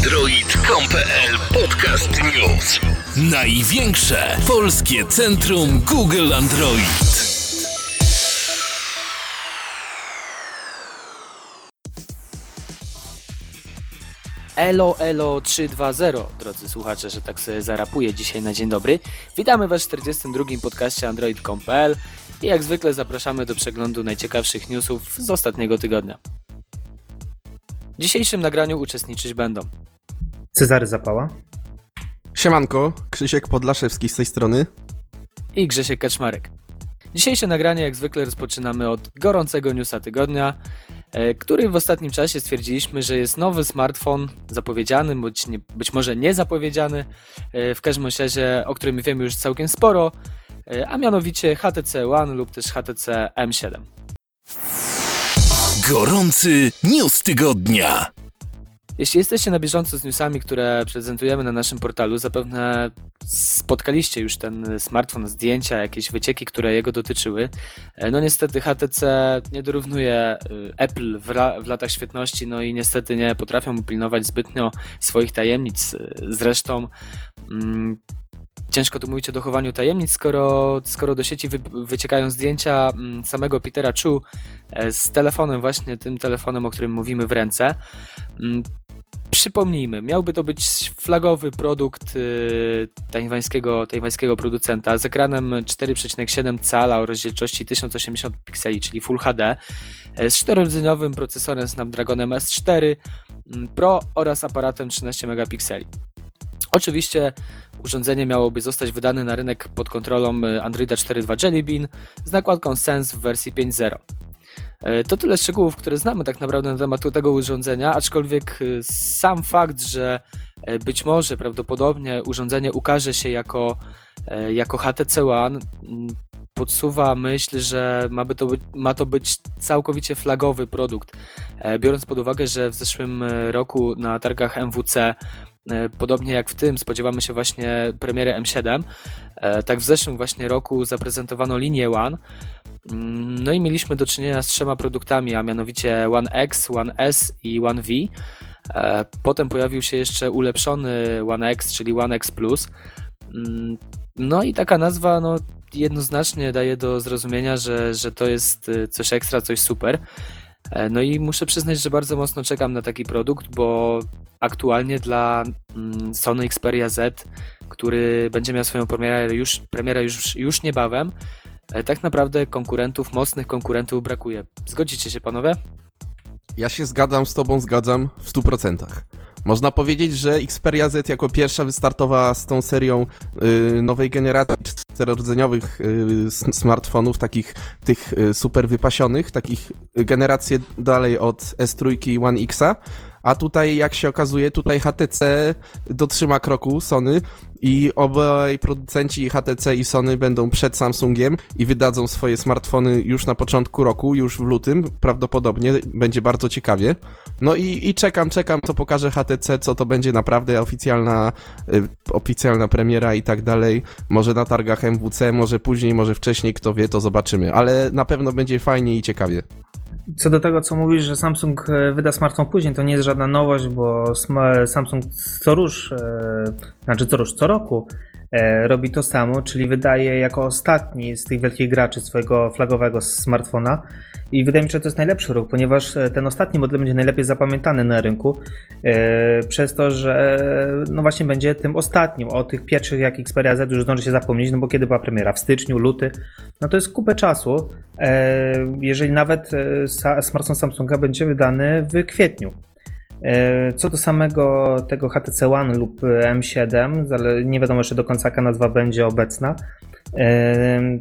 Android.com.pl Podcast News. Największe polskie centrum Google Android. Elo Elo 320, drodzy słuchacze, że tak sobie zarapuję dzisiaj na dzień dobry. Witamy Was w 42. podcaście Android.com.pl i jak zwykle zapraszamy do przeglądu najciekawszych newsów z ostatniego tygodnia. W dzisiejszym nagraniu uczestniczyć będą Cezary Zapała. Siemanko, Krzysiek Podlaszewski z tej strony. i Grzesiek Kaczmarek. Dzisiejsze nagranie jak zwykle rozpoczynamy od gorącego newsa tygodnia, e, który w ostatnim czasie stwierdziliśmy, że jest nowy smartfon zapowiedziany, bądź nie, być może niezapowiedziany, e, w każdym razie o którym wiemy już całkiem sporo, e, a mianowicie HTC One lub też HTC M7. Gorący news tygodnia. Jeśli jesteście na bieżąco z newsami, które prezentujemy na naszym portalu, zapewne spotkaliście już ten smartfon, zdjęcia, jakieś wycieki, które jego dotyczyły. E, No niestety HTC nie dorównuje e, Apple w, w latach świetności, no i niestety nie potrafią upilnować zbytnio swoich tajemnic. E, Zresztą mm, ciężko tu mówić o dochowaniu tajemnic, skoro, skoro do sieci wy, wyciekają zdjęcia mm, samego Petera Chu z telefonem, właśnie tym telefonem, o którym mówimy w ręce. Przypomnijmy, miałby to być flagowy produkt y, tajwańskiego, tajwańskiego producenta z ekranem 4,7 cala o rozdzielczości 1080 pikseli, czyli Full HD, e, z czterordzeniowym procesorem Snapdragonem S4 mm, Pro oraz aparatem 13 megapikseli. Oczywiście urządzenie miałoby zostać wydane na rynek pod kontrolą y, Androida 4.2 Jelly Bean z nakładką Sense w wersji 5.0. E, To tyle szczegółów, które znamy tak naprawdę na temat tego urządzenia, aczkolwiek y, sam fakt, że e, być może prawdopodobnie urządzenie ukaże się jako, e, jako HTC One, podsuwa myśl, że ma, by to być, ma to być całkowicie flagowy produkt. E, Biorąc pod uwagę, że w zeszłym e, roku na targach MWC, e, podobnie jak w tym, spodziewamy się właśnie premiery M7, e, tak w zeszłym właśnie roku zaprezentowano linię One. Mm, No i mieliśmy do czynienia z trzema produktami, a mianowicie One X, One S i One V. E, Potem pojawił się jeszcze ulepszony One X, czyli One X Plus. Mm, No i taka nazwa no, jednoznacznie daje do zrozumienia, że, że to jest y, coś ekstra, coś super. E, No i muszę przyznać, że bardzo mocno czekam na taki produkt, bo aktualnie dla mm, Sony Xperia Z, który będzie miał swoją premierę już, premierę już, już niebawem, tak naprawdę konkurentów, mocnych konkurentów brakuje. Zgodzicie się panowie? Ja się zgadzam z tobą, zgadzam w 100%. Można powiedzieć, że Xperia Z jako pierwsza wystartowała z tą serią y, nowej generacji czterodzeniowych y, smartfonów, takich tych y, super wypasionych, takich y, generację dalej od S3 i One Xa. A tutaj, jak się okazuje, tutaj HTC dotrzyma kroku Sony i obaj producenci HTC i Sony będą przed Samsungiem i wydadzą swoje smartfony już na początku roku, już w lutym, prawdopodobnie będzie bardzo ciekawie. No i, i czekam, czekam, co pokaże HTC, co to będzie naprawdę oficjalna, y, oficjalna premiera i tak dalej. Może na targach MWC, może później, może wcześniej, kto wie, to zobaczymy, ale na pewno będzie fajnie i ciekawie. Co do tego, co mówisz, że Samsung e, wyda smartfon później, to nie jest żadna nowość, bo Samsung co rusz, e, znaczy co rusz, co roku robi to samo, czyli wydaje jako ostatni z tych wielkich graczy swojego flagowego smartfona. I wydaje mi się, że to jest najlepszy ruch, ponieważ e, ten ostatni model będzie najlepiej zapamiętany na rynku, e, przez to, że e, no właśnie będzie tym ostatnim. O tych pierwszych jak Xperia Z już zdąży się zapomnieć, no bo kiedy była premiera? W styczniu, luty? No to jest kupę czasu, e, jeżeli nawet e, smartfon Samsunga będzie wydany w kwietniu. E, Co do samego tego HTC One lub M7, ale nie wiadomo jeszcze do końca jaka nazwa będzie obecna, e,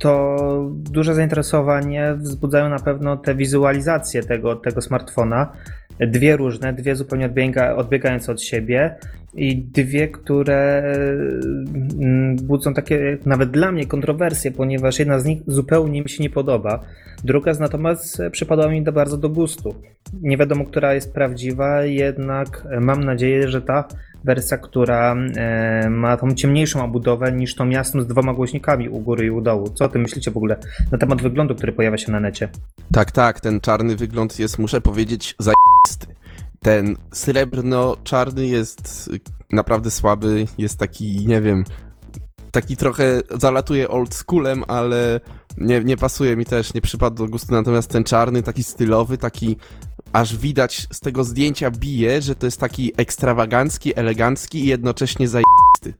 to duże zainteresowanie wzbudzają na pewno te wizualizacje tego, tego smartfona. Dwie różne, dwie zupełnie odbiega, odbiegające od siebie i dwie, które mm, budzą takie nawet dla mnie kontrowersje, ponieważ jedna z nich zupełnie mi się nie podoba. Druga z natomiast przypadała mi bardzo do gustu. Nie wiadomo, która jest prawdziwa, jednak mam nadzieję, że ta wersja, która e, ma tą ciemniejszą obudowę niż tą jasną z dwoma głośnikami u góry i u dołu. Co o tym myślicie w ogóle na temat wyglądu, który pojawia się na necie? Tak, tak, ten czarny wygląd jest, muszę powiedzieć, zajebisty. ten srebrno-czarny jest naprawdę słaby, jest taki, nie wiem, taki trochę zalatuje old schoolem, ale nie, nie pasuje mi też, nie przypadł do gustu, natomiast ten czarny, taki stylowy, taki aż widać z tego zdjęcia bije, że to jest taki ekstrawagancki, elegancki i jednocześnie zajebisty.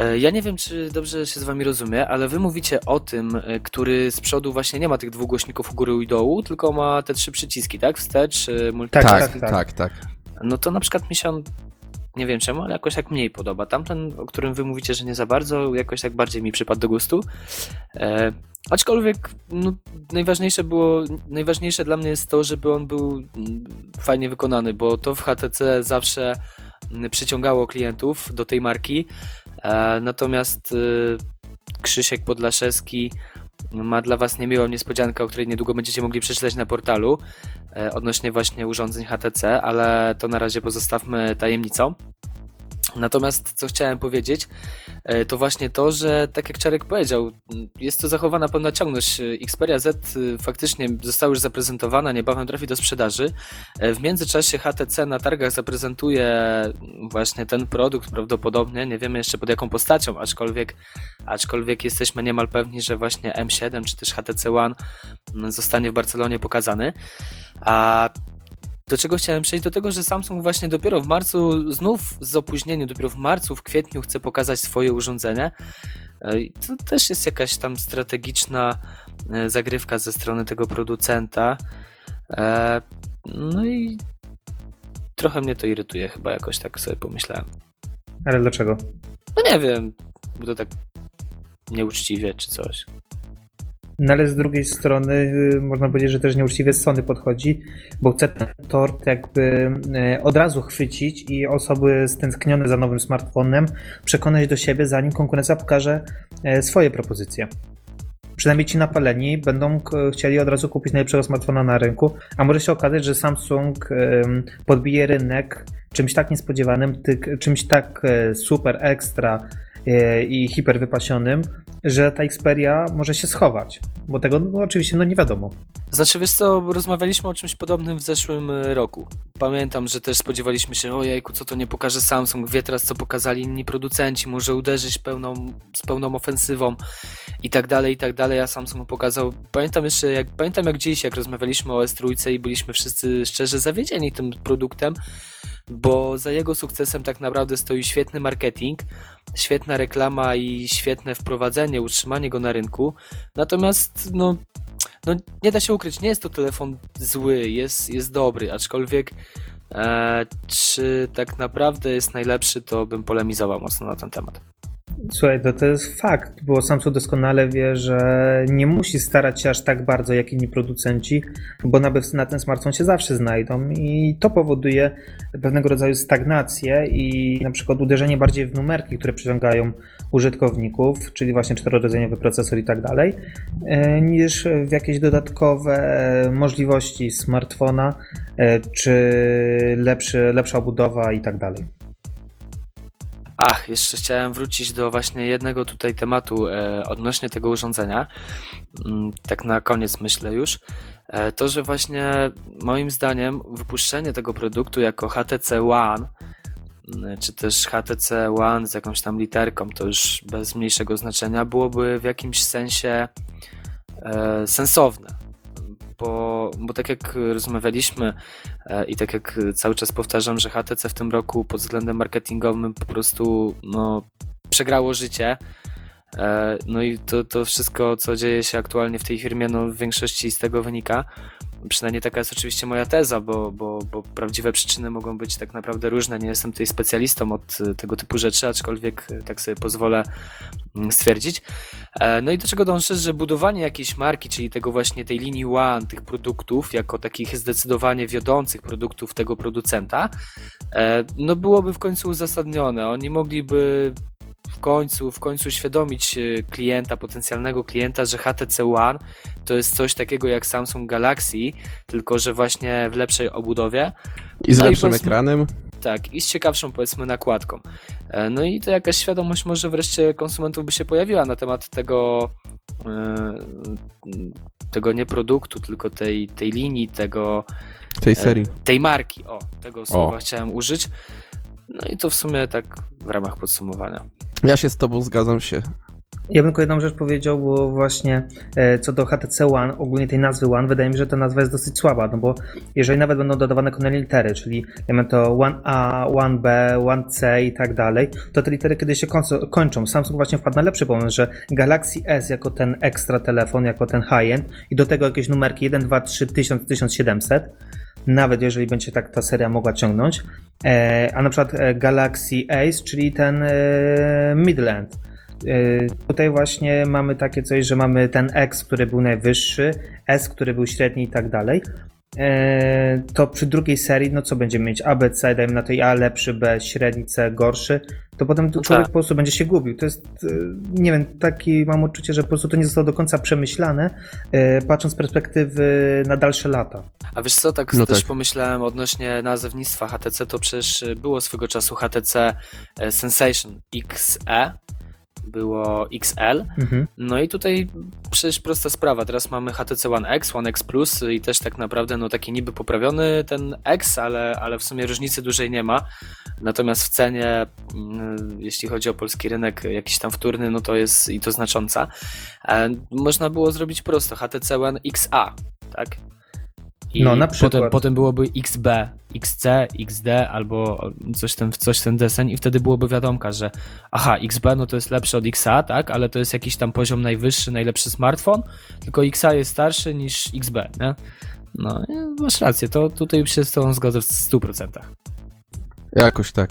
E, Ja nie wiem, czy dobrze się z wami rozumie, ale wy mówicie o tym, e, który z przodu właśnie nie ma tych dwóch głośników u góry i dołu, tylko ma te trzy przyciski, tak? Wstecz, e, multi... Tak, Tak, tak, tak, tak. No to na przykład mi się on, nie wiem czemu, ale jakoś tak mniej podoba. Tamten, o którym wy mówicie, że nie za bardzo, jakoś tak bardziej mi przypadł do gustu. E, aczkolwiek no, najważniejsze było, najważniejsze dla mnie jest to, żeby on był mm, fajnie wykonany, bo to w HTC zawsze mm, przyciągało klientów do tej marki. E, natomiast e, Krzysiek Podlaszewski ma dla Was niemiłą niespodziankę, o której niedługo będziecie mogli przeczytać na portalu e, odnośnie właśnie urządzeń HTC, ale to na razie pozostawmy tajemnicą. Natomiast co chciałem powiedzieć, e, to właśnie to, że tak jak Czarek powiedział, jest to zachowana pełna ciągłość. E, Xperia Z y, faktycznie została już zaprezentowana, niebawem trafi do sprzedaży. E, W międzyczasie HTC na targach zaprezentuje właśnie ten produkt prawdopodobnie, nie wiemy jeszcze pod jaką postacią, aczkolwiek, aczkolwiek jesteśmy niemal pewni, że właśnie M7 czy też HTC One m, zostanie w Barcelonie pokazany. A do czego chciałem przejść? Do tego, że Samsung właśnie dopiero w marcu, znów z opóźnieniem, dopiero w marcu, w kwietniu chce pokazać swoje urządzenie. E, To też jest jakaś tam strategiczna e, zagrywka ze strony tego producenta. E, No i trochę mnie to irytuje, chyba jakoś tak sobie pomyślałem. Ale dlaczego? No nie wiem, bo to tak nieuczciwie czy coś. No ale z drugiej strony y, można powiedzieć, że też nieuczciwie Sony podchodzi, bo chce ten tort jakby y, od razu chwycić i osoby stęsknione za nowym smartfonem przekonać do siebie, zanim konkurencja pokaże y, swoje propozycje. Przynajmniej ci napaleni będą chcieli od razu kupić najlepszego smartfona na rynku, a może się okazać, że Samsung podbije rynek czymś tak niespodziewanym, czymś tak super ekstra i hiper wypasionym, że ta Xperia może się schować, bo tego no, oczywiście no nie wiadomo. Znaczy, wiesz co, rozmawialiśmy o czymś podobnym w zeszłym e, roku. Pamiętam, że też spodziewaliśmy się, ojejku, co to nie pokaże Samsung, wie teraz, co pokazali inni producenci, może uderzyć pełną, z pełną ofensywą i tak dalej, i tak dalej, a Samsung pokazał, pamiętam jeszcze, jak, pamiętam jak dziś, jak rozmawialiśmy o S3 i byliśmy wszyscy szczerze zawiedzieni tym produktem, bo za jego sukcesem tak naprawdę stoi świetny marketing, świetna reklama i świetne wprowadzenie, utrzymanie go na rynku, natomiast, no, no nie da się ukryć, nie jest to telefon zły, jest, jest dobry, aczkolwiek e, czy tak naprawdę jest najlepszy, to bym polemizował mocno na ten temat. Słuchaj, to, to jest fakt, bo Samsung doskonale wie, że nie musi starać się aż tak bardzo jak inni producenci, bo nabywcy na ten smartfon się zawsze znajdą i to powoduje pewnego rodzaju stagnację i na przykład uderzenie bardziej w numerki, które przyciągają użytkowników, czyli właśnie czterorodzeniowy procesor i tak dalej, e, niż w jakieś dodatkowe możliwości smartfona, e, czy lepszy, lepsza obudowa i tak dalej. Ach, jeszcze chciałem wrócić do właśnie jednego tutaj tematu e, odnośnie tego urządzenia. Mm, tak na koniec myślę już. E, to, że właśnie moim zdaniem wypuszczenie tego produktu jako HTC One, mm, czy też HTC One z jakąś tam literką, to już bez mniejszego znaczenia, byłoby w jakimś sensie e, sensowne. Bo, bo tak jak rozmawialiśmy e, i tak jak cały czas powtarzam, że HTC w tym roku pod względem marketingowym po prostu no, przegrało życie. E, No i to, to wszystko, co dzieje się aktualnie w tej firmie, no w większości z tego wynika. Przynajmniej taka jest oczywiście moja teza, bo, bo, bo prawdziwe przyczyny mogą być tak naprawdę różne. Nie jestem tutaj specjalistą od e, tego typu rzeczy, aczkolwiek e, tak sobie pozwolę mm, stwierdzić. E, No i do czego dążę, że budowanie jakiejś marki, czyli tego właśnie tej linii One, tych produktów, jako takich zdecydowanie wiodących produktów tego producenta, no byłoby w końcu uzasadnione. Oni mogliby końcu, w końcu uświadomić e, klienta, potencjalnego klienta, że HTC One to jest coś takiego jak Samsung Galaxy, tylko że właśnie w lepszej obudowie. I z No i lepszym powiedzmy- ekranem. Tak, i z ciekawszą powiedzmy nakładką. E, No i to jakaś świadomość może wreszcie konsumentów by się pojawiła na temat tego, e, tego nie produktu, tylko tej, tej linii, tego, Tej serii. tej marki. O, tego słowa chciałem użyć. No i to w sumie tak w ramach podsumowania. Ja się z tobą zgadzam się. Ja bym tylko jedną rzecz powiedział, bo właśnie e, co do HTC One, ogólnie tej nazwy One, wydaje mi się, że ta nazwa jest dosyć słaba, no bo jeżeli nawet będą dodawane kolejne litery, czyli mamy to One A, One B, One C i tak dalej, to te litery kiedyś się kończą. Samsung właśnie wpadł na lepszy pomysł, że Galaxy S jako ten ekstra telefon, jako ten high-end i do tego jakieś numerki 1, 2, 3, 1000, 1700, nawet jeżeli będzie tak ta seria mogła ciągnąć, e, a na przykład e, Galaxy Ace, czyli ten e, Midland. Tutaj właśnie mamy takie coś, że mamy ten X, który był najwyższy, S, który był średni i tak dalej. Yy, To przy drugiej serii, no co będziemy mieć? A, B, C, dajmy na to i A lepszy, B średni, C gorszy, to potem No człowiek tak. po prostu będzie się gubił. To jest, yy, nie wiem, taki mam odczucie, że po prostu to nie zostało do końca przemyślane, yy, patrząc z perspektywy na dalsze lata. A wiesz co, tak No też tak. pomyślałem odnośnie nazewnictwa HTC, to przecież było swego czasu HTC e, Sensation XE, było XL, Mhm. no i tutaj przecież prosta sprawa, teraz mamy HTC One X, One X Plus i też tak naprawdę no taki niby poprawiony ten X, ale, ale w sumie różnicy dużej nie ma, natomiast w cenie, mm, jeśli chodzi o polski rynek jakiś tam wtórny, no to jest i to znacząca. E, Można było zrobić prosto, HTC One XA, tak? I No, na przykład. Potem, potem byłoby XB, XC, XD albo coś ten, coś ten deseń i wtedy byłoby wiadomka, że aha, XB no to jest lepszy od XA, tak, ale to jest jakiś tam poziom najwyższy, najlepszy smartfon, tylko XA jest starszy niż XB, nie? No, masz rację, to tutaj się z tobą zgodzę w 100%. Jakoś tak.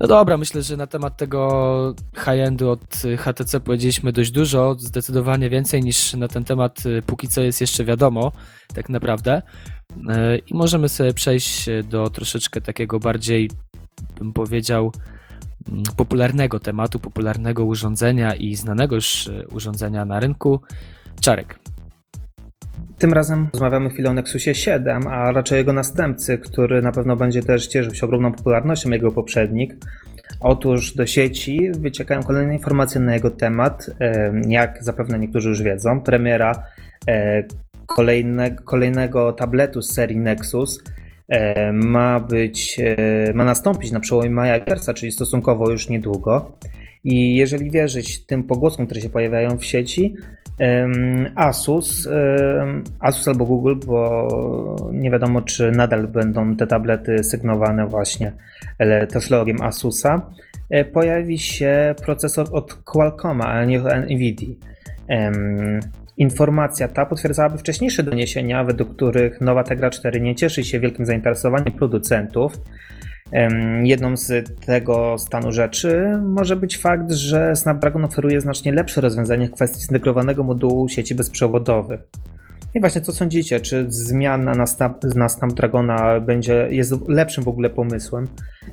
No dobra, myślę, że na temat tego high-endu od y, HTC powiedzieliśmy dość dużo, zdecydowanie więcej niż na ten temat y, póki co jest jeszcze wiadomo, tak naprawdę. Y, I możemy sobie przejść do troszeczkę takiego bardziej, bym powiedział, mm, popularnego tematu, popularnego urządzenia i znanego już urządzenia na rynku. Czarek. Tym razem rozmawiamy chwilę o Nexusie 7, a raczej jego następcy, który na pewno będzie też cieszył się ogromną popularnością jego poprzednik. Otóż do sieci wyciekają kolejne informacje na jego temat. Jak zapewne niektórzy już wiedzą, premiera e, kolejne, kolejnego tabletu z serii Nexus e, ma być, e, ma nastąpić na przełomie maja i czerwca, czyli stosunkowo już niedługo. I jeżeli wierzyć tym pogłosom, które się pojawiają w sieci, Asus, Asus albo Google, bo nie wiadomo, czy nadal będą te tablety sygnowane właśnie technologią Asusa. E, Pojawi się procesor od Qualcomma, a nie od Nvidia. Em, Informacja ta potwierdzałaby wcześniejsze doniesienia, według których nowa Tegra 4 nie cieszy się wielkim zainteresowaniem producentów. Jedną z tego stanu rzeczy może być fakt, że Snapdragon oferuje znacznie lepsze rozwiązanie w kwestii zintegrowanego modułu sieci bezprzewodowych. I właśnie co sądzicie, czy zmiana na, Snap, na Snapdragona będzie, jest lepszym w ogóle pomysłem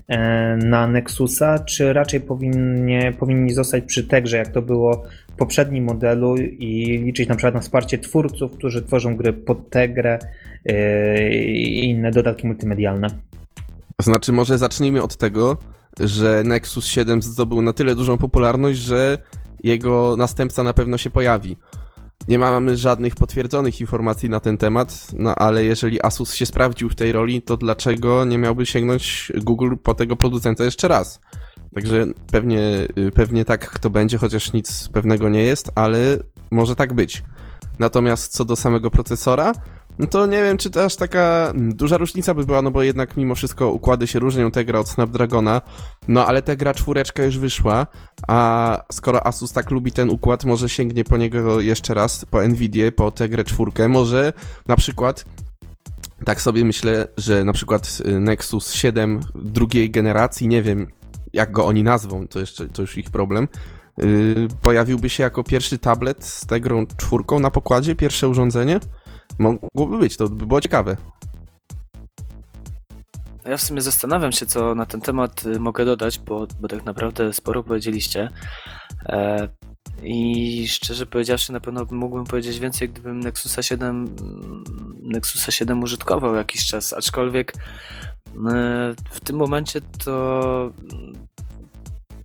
e, na Nexusa, czy raczej powinni, powinni zostać przy Tegrze, jak to było w poprzednim modelu i liczyć na przykład na wsparcie twórców, którzy tworzą gry pod Tegrę e, i inne dodatki multimedialne? Znaczy, może zacznijmy od tego, że Nexus 7 zdobył na tyle dużą popularność, że jego następca na pewno się pojawi. Nie mamy żadnych potwierdzonych informacji na ten temat, no ale jeżeli Asus się sprawdził w tej roli, to dlaczego nie miałby sięgnąć Google po tego producenta jeszcze raz? Także pewnie, y, pewnie tak to będzie, chociaż nic pewnego nie jest, ale może tak być. Natomiast co do samego procesora, no to nie wiem, czy to aż taka duża różnica by była, no bo jednak mimo wszystko układy się różnią Tegra od Snapdragona, no ale Tegra czwóreczka już wyszła, a skoro Asus tak lubi ten układ, może sięgnie po niego jeszcze raz, po Nvidia, po Tegrę czwórkę, może na przykład tak sobie myślę, że na przykład y, Nexus 7 drugiej generacji, nie wiem jak go oni nazwą, to jeszcze to już ich problem, yy, pojawiłby się jako pierwszy tablet z Tegrą czwórką na pokładzie, pierwsze urządzenie. Mogłoby być, to by było ciekawe. Ja w sumie zastanawiam się, co na ten temat y, mogę dodać, bo, bo tak naprawdę sporo powiedzieliście. E, I szczerze powiedziawszy, na pewno mógłbym powiedzieć więcej, gdybym Nexusa 7, mm, Nexusa 7 użytkował jakiś czas, aczkolwiek e, w tym momencie to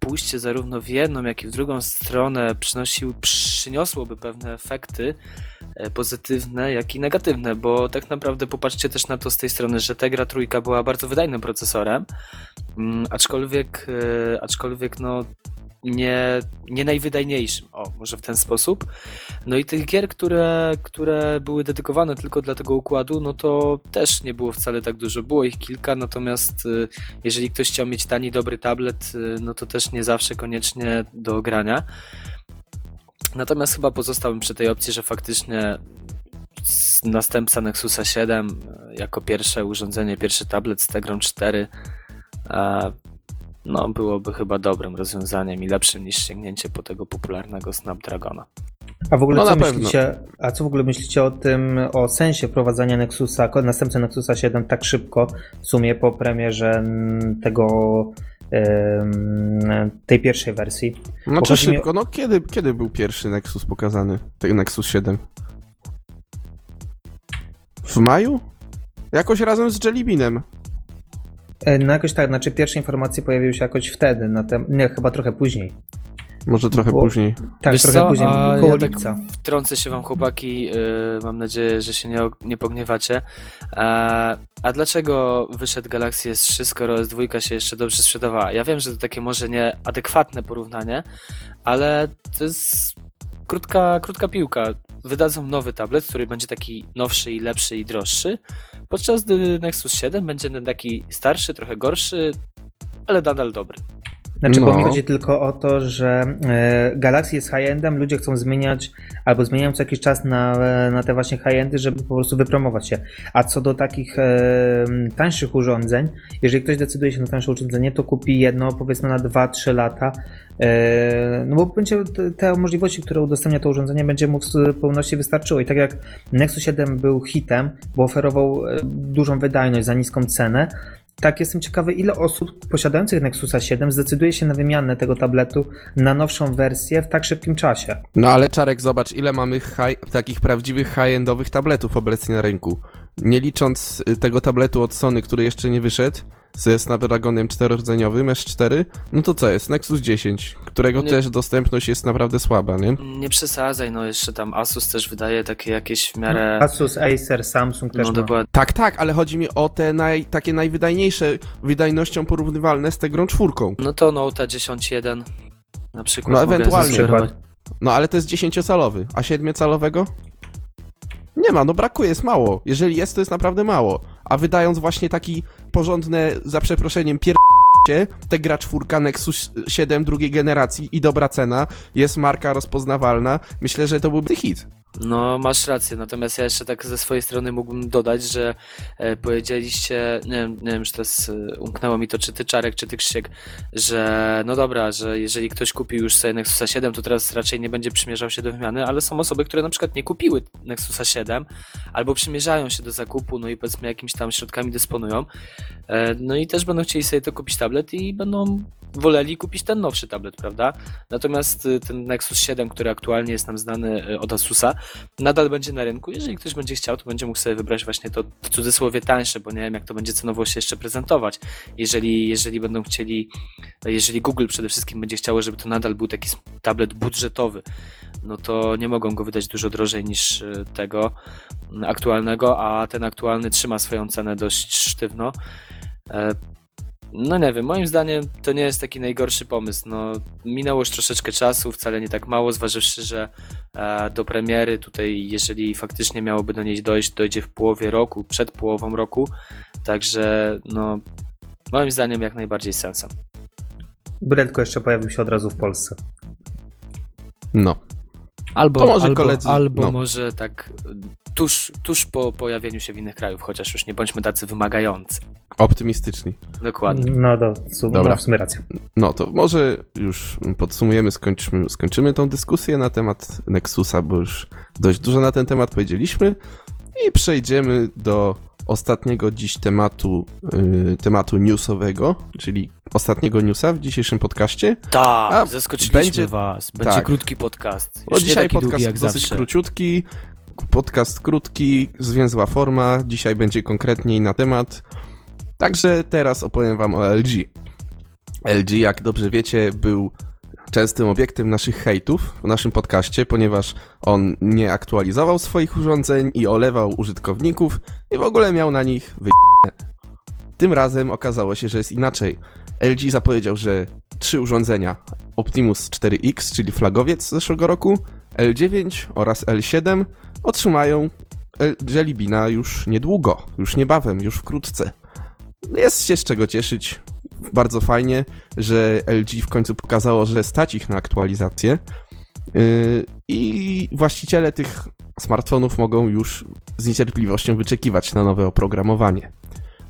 pójście zarówno w jedną, jak i w drugą stronę przynosił, przyniosłoby pewne efekty pozytywne, jak i negatywne, bo tak naprawdę popatrzcie też na to z tej strony, że Tegra trójka była bardzo wydajnym procesorem, mm, aczkolwiek, e, aczkolwiek no nie, nie najwydajniejszym, o, może w ten sposób. No i tych gier, które, które były dedykowane tylko dla tego układu, no to też nie było wcale tak dużo. Było ich kilka, natomiast y, jeżeli ktoś chciał mieć tani, dobry tablet, no to też nie zawsze koniecznie do grania. Natomiast chyba pozostałbym przy tej opcji, że faktycznie następca Nexusa 7 y, jako pierwsze urządzenie, pierwszy tablet z Tegrą 4 no byłoby chyba dobrym rozwiązaniem i lepszym niż sięgnięcie po tego popularnego Snapdragona. A w ogóle No co myślicie, a co w ogóle myślicie o tym, o sensie prowadzenia Nexusa, następcy Nexusa 7 tak szybko, w sumie po premierze mm, tego tej pierwszej wersji? Znaczy chodzi mi o- szybko, no kiedy, kiedy był pierwszy Nexus pokazany? Ten Nexus 7? W maju? Jakoś razem z Jellybinem. E, No jakoś tak, znaczy pierwsze informacje pojawiły się jakoś wtedy, na tem- nie, chyba trochę później. Może trochę Bo- później. Tak, Wiesz trochę co, później, a koło ja tak lipca. Wtrącę się wam chłopaki, yy, mam nadzieję, że się nie, nie pogniewacie. A, a dlaczego wyszedł Galaxy S3, skoro S2 się jeszcze dobrze sprzedawała? Ja wiem, że to takie może nieadekwatne porównanie, ale to jest krótka, krótka piłka. Wydadzą nowy tablet, który będzie taki nowszy i lepszy i droższy, podczas gdy Nexus 7 będzie ten taki starszy, trochę gorszy, ale nadal dobry. Znaczy, bo No. mi chodzi tylko o to, że e, Galaxy jest high-endem, ludzie chcą zmieniać albo zmieniają co jakiś czas na, na te właśnie high-endy, żeby po prostu wypromować się. A co do takich e, tańszych urządzeń, jeżeli ktoś decyduje się na tańsze urządzenie, to kupi jedno powiedzmy na 2-3 lata, e, no bo będzie te- możliwości, które udostępnia to urządzenie, będzie mu w pełności wystarczyło. I tak jak Nexus 7 był hitem, bo oferował e, dużą wydajność za niską cenę, tak, jestem ciekawy, ile osób posiadających Nexusa 7 zdecyduje się na wymianę tego tabletu na nowszą wersję w tak szybkim czasie. No ale Czarek, zobacz, ile mamy high, takich prawdziwych high-endowych tabletów obecnie na rynku. Nie licząc y, tego tabletu od Sony, który jeszcze nie wyszedł, ze Snapdragonem 4-rdzeniowym S4, no to co jest? Nexus 10, którego Nie- też dostępność jest naprawdę słaba, nie? Nie przesadzaj, no jeszcze tam Asus też wydaje takie jakieś w miarę... Asus, Acer, Samsung też No ma. dokładnie. Tak, tak, ale chodzi mi o te naj, takie najwydajniejsze, wydajnością porównywalne z Tegrą czwórką. No to Note 10.1 na przykład. No ewentualnie. No ale to jest 10-calowy, a 7-calowego? Nie ma, no brakuje, jest mało. Jeżeli jest, to jest naprawdę mało. A wydając właśnie taki porządne, za przeproszeniem, pier... Tegra czwórka Nexus 7 drugiej generacji i dobra cena, jest marka rozpoznawalna, myślę, że to byłby hit. No masz rację, natomiast ja jeszcze tak ze swojej strony mógłbym dodać, że e, powiedzieliście, nie wiem, nie wiem, czy teraz e, umknęło mi to, czy ty Czarek, czy ty Krzysiek, że no dobra, że jeżeli ktoś kupił już sobie Nexusa 7, to teraz raczej nie będzie przymierzał się do wymiany, ale są osoby, które na przykład nie kupiły Nexusa 7, albo przymierzają się do zakupu, no i powiedzmy jakimiś tam środkami dysponują, e, no i też będą chcieli sobie to kupić tablet i będą woleli kupić ten nowszy tablet, prawda? Natomiast ten Nexus 7, który aktualnie jest nam znany od Asusa, nadal będzie na rynku. Jeżeli ktoś będzie chciał, to będzie mógł sobie wybrać właśnie to w cudzysłowie tańsze, bo nie wiem, jak to będzie cenowo się jeszcze prezentować. Jeżeli, jeżeli będą chcieli, jeżeli Google przede wszystkim będzie chciało, żeby to nadal był taki tablet budżetowy, no to nie mogą go wydać dużo drożej niż y, tego mm, aktualnego, a ten aktualny trzyma swoją cenę dość sztywno. No nie wiem, moim zdaniem to nie jest taki najgorszy pomysł. No, minęło już troszeczkę czasu, wcale nie tak mało, zważywszy, że e, do premiery tutaj, jeżeli faktycznie miałoby do niej dojść, dojdzie w połowie roku, przed połową roku. Także no, moim zdaniem jak najbardziej sensem. Byle tylko jeszcze pojawił się od razu w Polsce. No. Albo, To może albo, koledzy- albo no. może tak tuż, tuż po pojawieniu się w innych krajów, chociaż już nie bądźmy tacy wymagający. Optymistyczni. Dokładnie. No do, su- Dobra. no, w sumie racja. No to może już podsumujemy, skończymy, skończymy tą dyskusję na temat Nexusa, bo już dość dużo na ten temat powiedzieliśmy i przejdziemy do ostatniego dziś tematu, yy, tematu newsowego, czyli ostatniego newsa w dzisiejszym podcaście. Tak, A, zaskoczyliśmy będzie- was. Będzie tak. krótki podcast. Już dzisiaj długi podcast jak dosyć zawsze. króciutki, podcast krótki, zwięzła forma, dzisiaj będzie konkretniej na temat. Także teraz opowiem wam o LG. LG, jak dobrze wiecie, był częstym obiektem naszych hejtów w naszym podcaście, ponieważ on nie aktualizował swoich urządzeń i olewał użytkowników i w ogóle miał na nich wy... Tym razem okazało się, że jest inaczej. LG zapowiedział, że trzy urządzenia Optimus 4X, czyli flagowiec z zeszłego roku, L9 oraz L7 otrzymają Jelly Beana już niedługo, już niebawem, już wkrótce. Jest się z czego cieszyć. Bardzo fajnie, że LG w końcu pokazało, że stać ich na aktualizację. Yy, I właściciele tych smartfonów mogą już z niecierpliwością wyczekiwać na nowe oprogramowanie.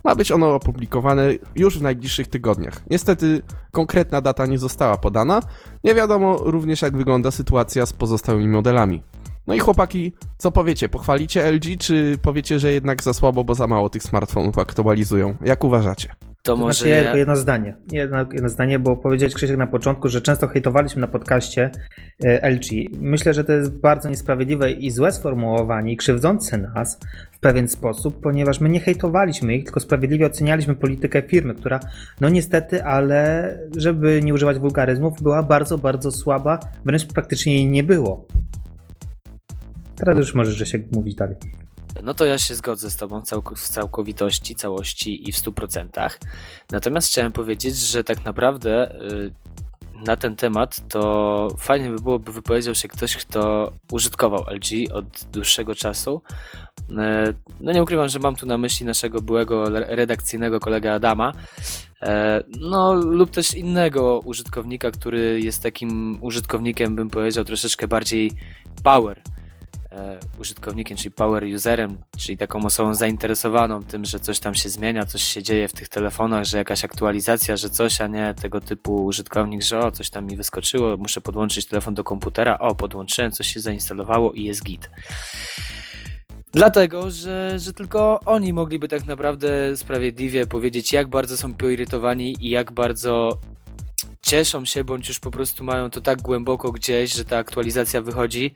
Ma być ono opublikowane już w najbliższych tygodniach. Niestety konkretna data nie została podana. Nie wiadomo również jak wygląda sytuacja z pozostałymi modelami. No i chłopaki, co powiecie? Pochwalicie LG, czy powiecie, że jednak za słabo, bo za mało tych smartfonów aktualizują? Jak uważacie? To To może znaczy, ja jedno zdanie. Jedno, jedno zdanie, bo powiedziałeś Krzysiek na początku, że często hejtowaliśmy na podcaście e, LG. Myślę, że to jest bardzo niesprawiedliwe i złe sformułowanie i krzywdzące nas w pewien sposób, ponieważ my nie hejtowaliśmy ich, tylko sprawiedliwie ocenialiśmy politykę firmy, która no niestety, ale żeby nie używać wulgaryzmów, była bardzo, bardzo słaba, wręcz praktycznie jej nie było. Teraz już możesz się mówić dalej. No to ja się zgodzę z Tobą w całkowitości, całości i w 100%. Natomiast chciałem powiedzieć, że tak naprawdę y, na ten temat to fajnie by było, by wypowiedział się ktoś, kto użytkował LG od dłuższego czasu. Y, No nie ukrywam, że mam tu na myśli naszego byłego redakcyjnego kolegę Adama, e, no lub też innego użytkownika, który jest takim użytkownikiem, bym powiedział, troszeczkę bardziej power użytkownikiem, czyli power userem, czyli taką osobą zainteresowaną tym, że coś tam się zmienia, coś się dzieje w tych telefonach, że jakaś aktualizacja, że coś, a nie tego typu użytkownik, że o, coś tam mi wyskoczyło, muszę podłączyć telefon do komputera, o, podłączyłem, coś się zainstalowało i jest git. Dlatego, że, że tylko oni mogliby tak naprawdę sprawiedliwie powiedzieć, jak bardzo są poirytowani i jak bardzo cieszą się, bądź już po prostu mają to tak głęboko gdzieś, że ta aktualizacja wychodzi.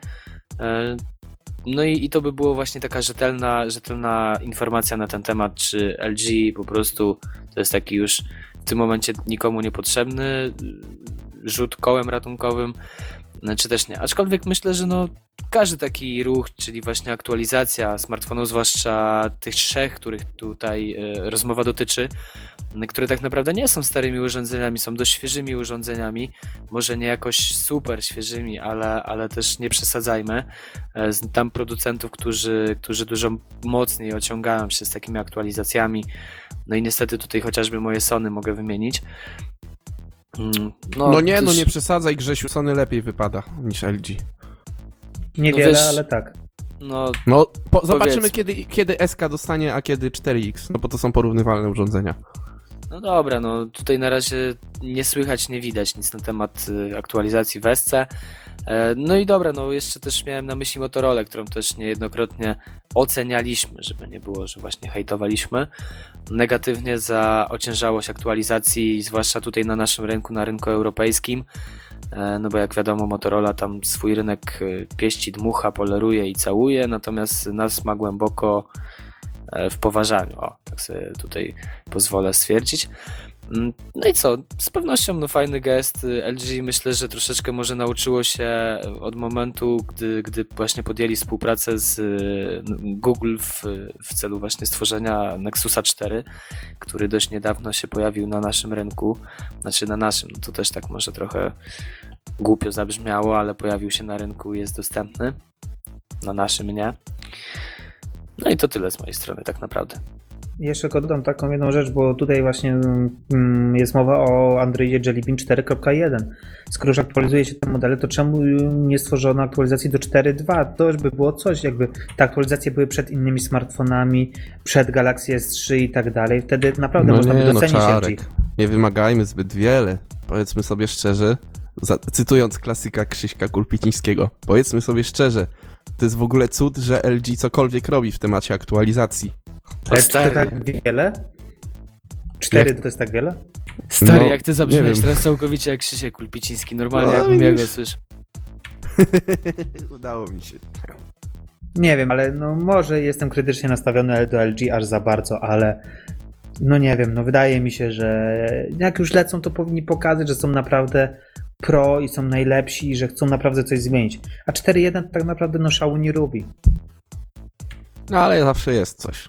No i, i to by było właśnie taka rzetelna, rzetelna informacja na ten temat, czy LG po prostu to jest taki już w tym momencie nikomu niepotrzebny rzut kołem ratunkowym, czy też nie. Aczkolwiek myślę, że no każdy taki ruch, czyli właśnie aktualizacja smartfonów, zwłaszcza tych trzech, których tutaj e, rozmowa dotyczy, które tak naprawdę nie są starymi urządzeniami, są dość świeżymi urządzeniami, może nie jakoś super świeżymi, ale, ale też nie przesadzajmy. E, Tam producentów, którzy, którzy dużo mocniej ociągają się z takimi aktualizacjami. No i niestety tutaj chociażby moje Sony mogę wymienić. Mm, No, nie, no nie przesadzaj, Grzesiu, Sony lepiej wypada niż LG. Niewiele, wiesz- ale tak. No, No, po, zobaczymy kiedy, kiedy SK dostanie, a kiedy 4X, no bo to są porównywalne urządzenia. no dobra, no tutaj na razie nie słychać, nie widać nic na temat y, aktualizacji w SC. E, No i dobra, no jeszcze też miałem na myśli Motorola, którą też niejednokrotnie ocenialiśmy, żeby nie było, że właśnie hejtowaliśmy negatywnie za ociężałość aktualizacji, zwłaszcza tutaj na naszym rynku, na rynku europejskim. E, No bo jak wiadomo, Motorola tam swój rynek y, pieści, dmucha, poleruje i całuje, natomiast nas ma głęboko e, w poważaniu. O, tak sobie tutaj pozwolę stwierdzić. Mm, No i co? Z pewnością no, fajny gest. Y, LG myślę, że troszeczkę może nauczyło się od momentu, gdy, gdy właśnie podjęli współpracę z y, Google w, w celu właśnie stworzenia Nexusa 4, który dość niedawno się pojawił na naszym rynku. Znaczy na naszym, no to też tak może trochę głupio zabrzmiało, ale pojawił się na rynku i jest dostępny. Na naszym nie. No i to tyle z mojej strony tak naprawdę. Jeszcze tylko dodam taką jedną rzecz, bo tutaj właśnie mm, jest mowa o Androidzie Jelly Bean 4.1. Skoro już aktualizuje się te modele, to czemu nie stworzono aktualizacji do 4.2? To już by było coś, jakby te aktualizacje były przed innymi smartfonami, przed Galaxy S3 i tak dalej. Wtedy naprawdę można by docenić LG. No Czarek, nie wymagajmy zbyt wiele. Powiedzmy sobie szczerze, za, cytując klasyka Krzyśka Kulpicińskiego, powiedzmy sobie szczerze, to jest w ogóle cud, że LG cokolwiek robi w temacie aktualizacji. Ale czy to tak wiele? 4 to jest tak wiele? Stary, No, jak ty nie zabrzmiałeś wiem. teraz całkowicie jak Krzysiek Kulpiciński, normalnie No, jakbym ja go widzisz. Udało mi się. Nie wiem, ale no może jestem krytycznie nastawiony do LG aż za bardzo, ale no nie wiem, no wydaje mi się, że jak już lecą, to powinni pokazać, że są naprawdę pro i są najlepsi i że chcą naprawdę coś zmienić. A 4.1 tak naprawdę no szału nie robi. No ale zawsze jest coś.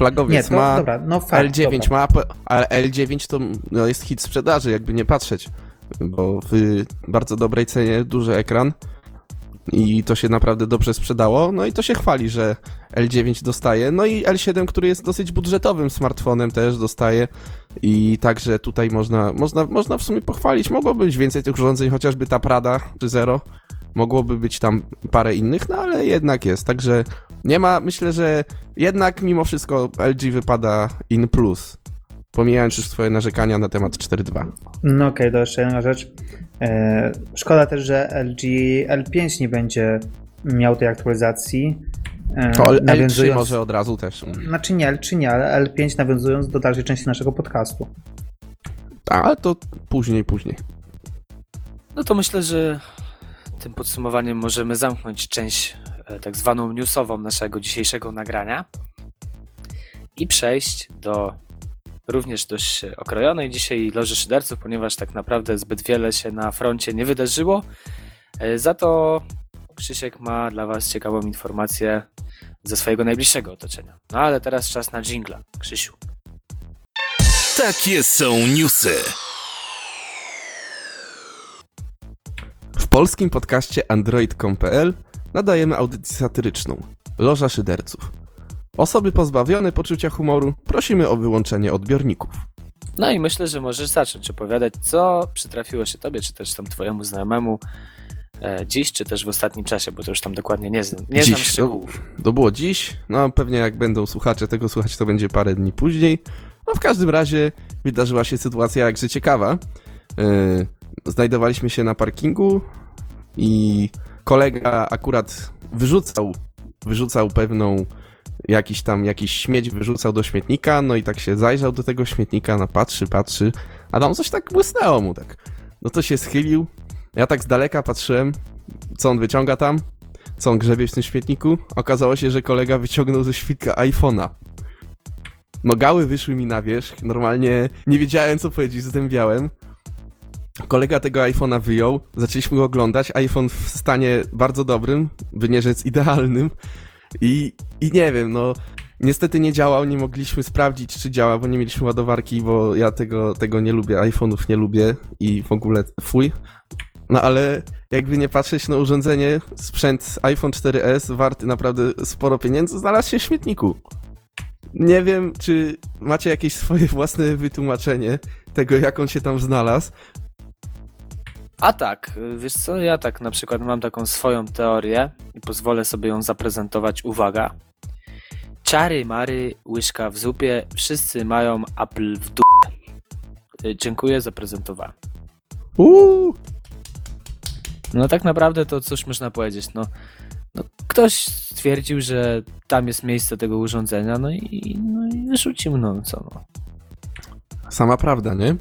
Nie, Flagowiec to, ma, dobra, no fakt, L9 dobra. ma, ale L9 to no, jest hit sprzedaży, jakby nie patrzeć. Bo w bardzo dobrej cenie duży ekran i to się naprawdę dobrze sprzedało. No i to się chwali, że L9 dostaje. No i L7, który jest dosyć budżetowym smartfonem, też dostaje. I także tutaj można, można, można w sumie pochwalić. Mogłoby być więcej tych urządzeń, chociażby ta Prada czy Zero. Mogłoby być tam parę innych, no ale jednak jest. Także nie ma, myślę, że jednak mimo wszystko LG wypada in plus. Pomijając już swoje narzekania na temat 4.2. No okej, to jeszcze jedna rzecz. E, szkoda też, że LG L5 nie będzie miał tej aktualizacji. E, To L3 nawiązując- może od razu też. Znaczy nie L3 nie, ale L5 nawiązując do dalszej części naszego podcastu. A, ale to później, później. No to myślę, że tym podsumowaniem możemy zamknąć część tak zwaną newsową naszego dzisiejszego nagrania i przejść do również dość okrojonej dzisiaj loży szyderców, ponieważ tak naprawdę zbyt wiele się na froncie nie wydarzyło. E, Za to Krzysiek ma dla Was ciekawą informację ze swojego najbliższego otoczenia. No ale teraz czas na jingla. Krzysiu. Takie są newsy. W polskim podcaście android.com.pl nadajemy audycję satyryczną Loża Szyderców. Osoby pozbawione poczucia humoru prosimy o wyłączenie odbiorników. No i myślę, że możesz zacząć opowiadać, co przytrafiło się tobie, czy też tam twojemu znajomemu e, dziś, czy też w ostatnim czasie, bo to już tam dokładnie nie znam. Nie znam Dziś, szczegółów. To było dziś, no pewnie jak będą słuchacze tego słuchać, to będzie parę dni później. No w każdym razie wydarzyła się sytuacja jakże ciekawa. Yy, znajdowaliśmy się na parkingu i kolega akurat wyrzucał, wyrzucał pewną jakiś tam, jakiś śmieć wyrzucał do śmietnika, no i tak się zajrzał do tego śmietnika, no patrzy, patrzy, a tam coś tak błysnęło mu tak. No to się schylił, ja tak z daleka patrzyłem, co on wyciąga tam, co on grzebie w tym śmietniku? Okazało się, że kolega wyciągnął ze świtka iPhone'a. No gały wyszły mi na wierzch, normalnie nie wiedziałem co powiedzieć, zdębiałem. Kolega tego iPhone'a wyjął, zaczęliśmy go oglądać, iPhone w stanie bardzo dobrym, by nie rzec idealnym. I, I nie wiem, no niestety nie działał, nie mogliśmy sprawdzić czy działa, bo nie mieliśmy ładowarki, bo ja tego, tego nie lubię, iPhone'ów nie lubię i w ogóle fuj. No ale jakby nie patrzeć na urządzenie, sprzęt iPhone 4S warty naprawdę sporo pieniędzy, znalazł się w śmietniku. Nie wiem, czy macie jakieś swoje własne wytłumaczenie tego, jak on się tam znalazł. A tak, wiesz co, ja tak na przykład mam taką swoją teorię i pozwolę sobie ją zaprezentować. Uwaga. Czary, mary, łyżka w zupie, wszyscy mają Apple w dupie. Y, Dziękuję, zaprezentowałem. Uuu, No tak naprawdę to cóż można powiedzieć, no, no ktoś stwierdził, że tam jest miejsce tego urządzenia, no i, no i wyrzucił, no co no. sama prawda, nie?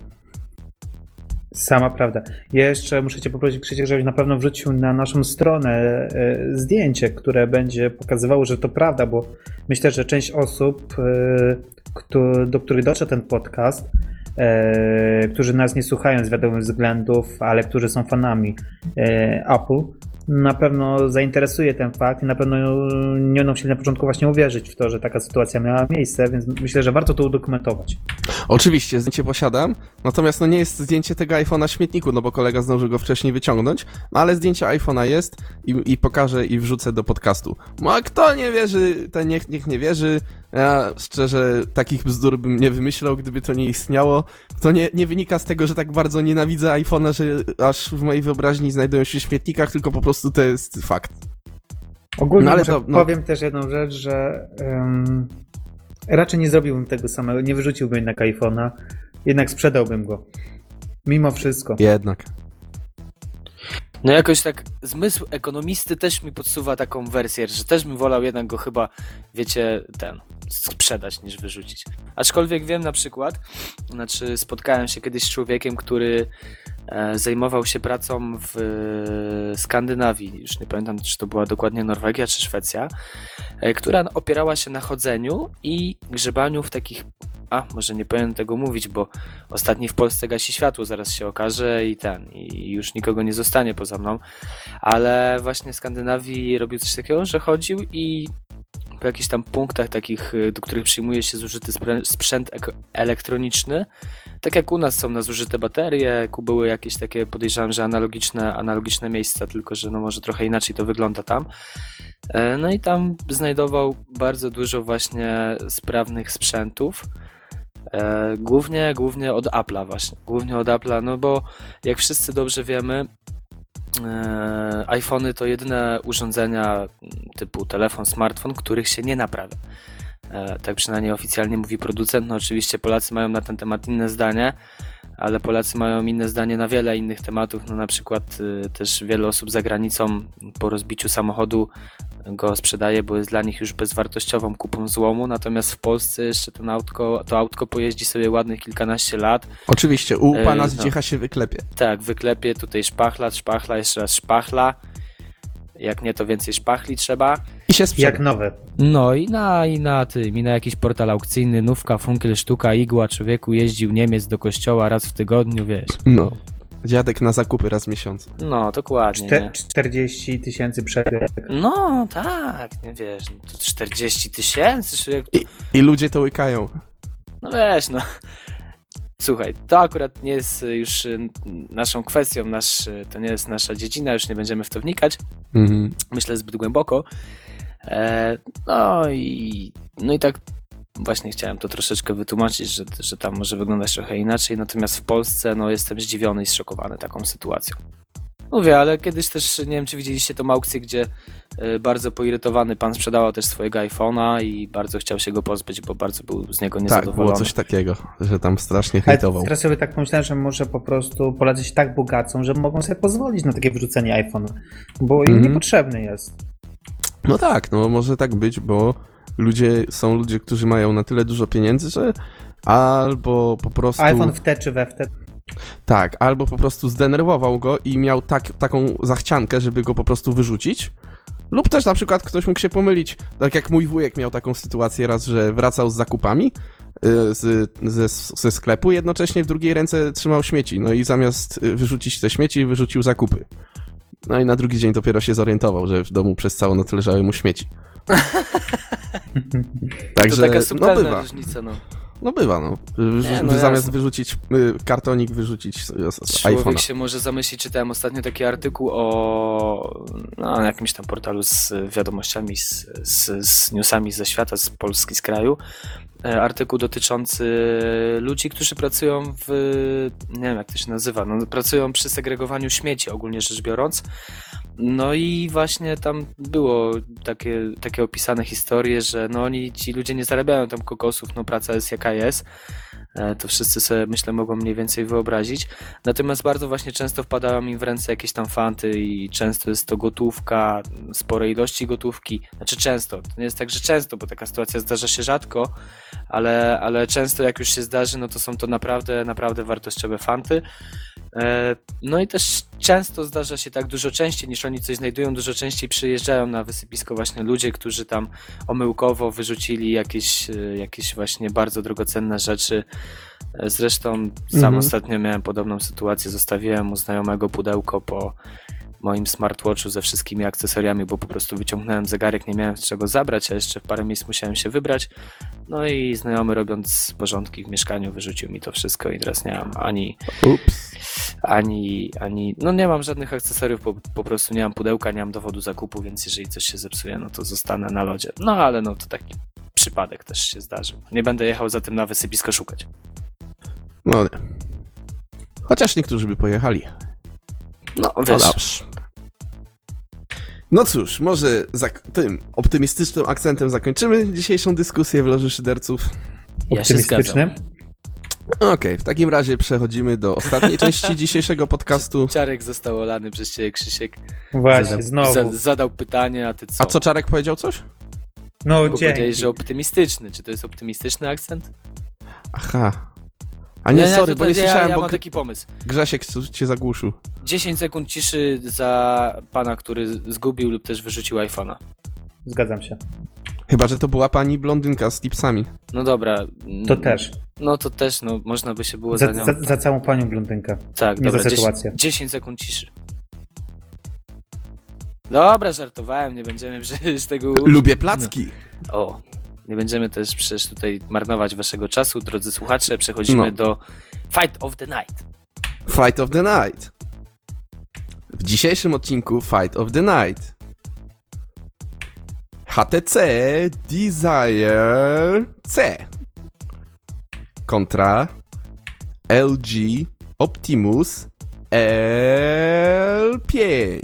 Sama prawda. Jeszcze muszę Cię poprosić, Krzysiek, żebyś na pewno wrzucił na naszą stronę e, zdjęcie, które będzie pokazywało, że to prawda, bo myślę, że część osób, e, do których doszedł ten podcast, e, którzy nas nie słuchają z wiadomych względów, ale którzy są fanami Apple, na pewno zainteresuje ten fakt i na pewno nie będą chcieli na początku właśnie uwierzyć w to, że taka sytuacja miała miejsce, więc myślę, że warto to udokumentować. Oczywiście, zdjęcie posiadam, natomiast no nie jest zdjęcie tego iPhone'a w śmietniku, no bo kolega zdążył go wcześniej wyciągnąć, no ale zdjęcie iPhone'a jest i, i pokażę i wrzucę do podcastu. No a kto nie wierzy, ten niech, niech nie wierzy. Ja szczerze takich bzdur bym nie wymyślał, gdyby to nie istniało. To nie, nie wynika z tego, że tak bardzo nienawidzę iPhone'a, że aż w mojej wyobraźni znajdują się w śmietnikach, tylko po prostu to jest fakt. Ogólnie No to- no. powiem też jedną rzecz, że em, raczej nie zrobiłbym tego samego, nie wyrzuciłbym jednak iPhone'a, jednak sprzedałbym go. Mimo wszystko. Jednak. No jakoś tak zmysł ekonomisty też mi podsuwa taką wersję, że też bym wolał jednak go chyba, wiecie, ten, sprzedać niż wyrzucić. Aczkolwiek wiem na przykład, znaczy spotkałem się kiedyś z człowiekiem, który e, zajmował się pracą w e, Skandynawii, już nie pamiętam czy to była dokładnie Norwegia czy Szwecja, e, która opierała się na chodzeniu i grzebaniu w takich a może nie powinien tego mówić, bo ostatni w Polsce gasi światło, zaraz się okaże i ten, i już nikogo nie zostanie poza mną. Ale właśnie w Skandynawii robił coś takiego, że chodził i po jakichś tam punktach takich, y, do których przyjmuje się zużyty sprzęt ek- elektroniczny, tak jak u nas są na zużyte baterie, były jakieś takie, podejrzewam, że analogiczne, analogiczne miejsca, tylko że no może trochę inaczej to wygląda tam. E, No i tam znajdował bardzo dużo właśnie sprawnych sprzętów. E, Głównie, głównie od Apple'a właśnie. Głównie od Apple'a, no bo jak wszyscy dobrze wiemy, e, iPhony to jedyne urządzenia typu telefon, smartfon, których się nie naprawia. E, Tak przynajmniej oficjalnie mówi producent. No oczywiście Polacy mają na ten temat inne zdanie, ale Polacy mają inne zdanie na wiele innych tematów. No na przykład y, też wiele osób za granicą po rozbiciu samochodu go sprzedaje, bo jest dla nich już bezwartościową kupą złomu, natomiast w Polsce jeszcze ten autko, to autko pojeździ sobie ładnych kilkanaście lat. Oczywiście, u E, pana no. Zdziecha się wyklepie. Tak, wyklepie tutaj szpachla, szpachla, jeszcze raz szpachla. Jak nie, to więcej szpachli trzeba. I się sprzeda. Jak nowe. No i na, i na tym, i na jakiś portal aukcyjny, nówka, funkiel, sztuka, igła, człowieku jeździł Niemiec do kościoła raz w tygodniu, wiesz. No. Dziadek na zakupy raz w miesiącu. No, dokładnie, Czte- nie? 40 tysięcy przebieg. No, tak, nie wiesz, no to 40 tysięcy, człowieku. I ludzie to łykają. No wiesz, no. Słuchaj, to akurat nie jest już y, naszą kwestią, nasz, y, to nie jest nasza dziedzina, już nie będziemy w to wnikać, Mhm. myślę zbyt głęboko. E, no i no i tak właśnie chciałem to troszeczkę wytłumaczyć, że, że tam może wyglądać trochę inaczej, natomiast w Polsce no jestem zdziwiony i zszokowany taką sytuacją. Mówię, ale kiedyś też, nie wiem czy widzieliście tą aukcję, gdzie y, bardzo poirytowany pan sprzedawał też swojego iPhone'a i bardzo chciał się go pozbyć, bo bardzo był z niego Tak, niezadowolony. było coś takiego, że tam strasznie Ale hejtował. teraz sobie tak pomyślałem, że może po prostu Polacy się tak bogacą, że mogą sobie pozwolić na takie wyrzucenie iPhone'a, bo im Mhm. niepotrzebny jest. No tak, no może tak być, bo ludzie są ludzie, którzy mają na tyle dużo pieniędzy, że albo po prostu. iPhone w te czy we w te. Tak, albo po prostu zdenerwował go i miał tak, taką zachciankę, żeby go po prostu wyrzucić. Lub też na przykład ktoś mógł się pomylić, tak jak mój wujek miał taką sytuację raz, że wracał z zakupami y, z, ze, ze sklepu, jednocześnie w drugiej ręce trzymał śmieci. No i zamiast y, wyrzucić te śmieci, wyrzucił zakupy. No i na drugi dzień dopiero się zorientował, że w domu przez całą noc leżały mu śmieci. Także, to taka no bywa. różnica, no. No bywa, no. Wyrzu- Nie, no zamiast jasne. wyrzucić y, kartonik, wyrzucić z, z, z Człowiek iPhone'a. się może zamyślić, czytałem ostatnio taki artykuł o no, na jakimś tam portalu z wiadomościami, z, z, z newsami ze świata, z Polski, z kraju. E, Artykuł dotyczący ludzi, którzy pracują w, nie wiem jak to się nazywa, no, pracują przy segregowaniu śmieci ogólnie rzecz biorąc. No i właśnie tam było takie, takie opisane historie, że no oni, ci ludzie nie zarabiają tam kokosów, no praca jest jaka jest. E, To wszyscy sobie myślę mogą mniej więcej wyobrazić. Natomiast bardzo właśnie często wpadają im w ręce jakieś tam fanty i często jest to gotówka, spore ilości gotówki. Znaczy często, to nie jest tak, że często, bo taka sytuacja zdarza się rzadko, ale, ale często jak już się zdarzy, no to są to naprawdę, naprawdę wartościowe fanty. E, No i też często zdarza się tak dużo częściej niż oni coś znajdują, dużo częściej przyjeżdżają na wysypisko właśnie ludzie, którzy tam omyłkowo wyrzucili jakieś, e, jakieś właśnie bardzo drogocenne rzeczy. E, Zresztą sam Mhm. ostatnio miałem podobną sytuację, zostawiłem u znajomego pudełko po moim smartwatchu ze wszystkimi akcesoriami, bo po prostu wyciągnąłem zegarek, nie miałem z czego zabrać, a jeszcze w parę miejsc musiałem się wybrać. No i znajomy robiąc porządki w mieszkaniu wyrzucił mi to wszystko i teraz nie mam ani Ups. ani, ani, no nie mam żadnych akcesoriów, po, po prostu nie mam pudełka, nie mam dowodu zakupu, więc jeżeli coś się zepsuje, no to zostanę na lodzie. No ale no to taki przypadek też się zdarzył. Nie będę jechał za tym na wysypisko szukać. No nie. Chociaż niektórzy by pojechali. No No wiesz, dobrze. No cóż, może tym optymistycznym akcentem zakończymy dzisiejszą dyskusję w Loży Szyderców. ja się Optymistyczny. zgadzam. Okej, w takim razie przechodzimy do ostatniej części dzisiejszego podcastu. Czarek został olany przez ciebie, Krzysiek. Właśnie, zadał, znowu. za- zadał pytanie, a ty co? A co Czarek powiedział coś? No Bo powiedziałeś, dzięki. że optymistyczny. Czy to jest optymistyczny akcent? Aha. A nie, sorry, to- bo nie ja, słyszałem, ja bo mam taki pomysł. Grzesiek cię zagłuszył. 10 sekund ciszy za pana, który zgubił lub też wyrzucił iPhone'a. Zgadzam się. Chyba, że to była pani blondynka z tipsami. No dobra. To też. No to też, no można by się było za, Za, nią... za, za całą panią blondynkę. tak, nie dobra, za 10, sytuację. 10 sekund ciszy. Dobra, żartowałem, nie będziemy przecież tego... Lubię placki. O, nie będziemy też przecież tutaj marnować waszego czasu, drodzy słuchacze. Przechodzimy No. do Fight of the Night. Fight of the Night. W dzisiejszym odcinku Fight of the Night. HTC Desire C kontra LG Optimus L5.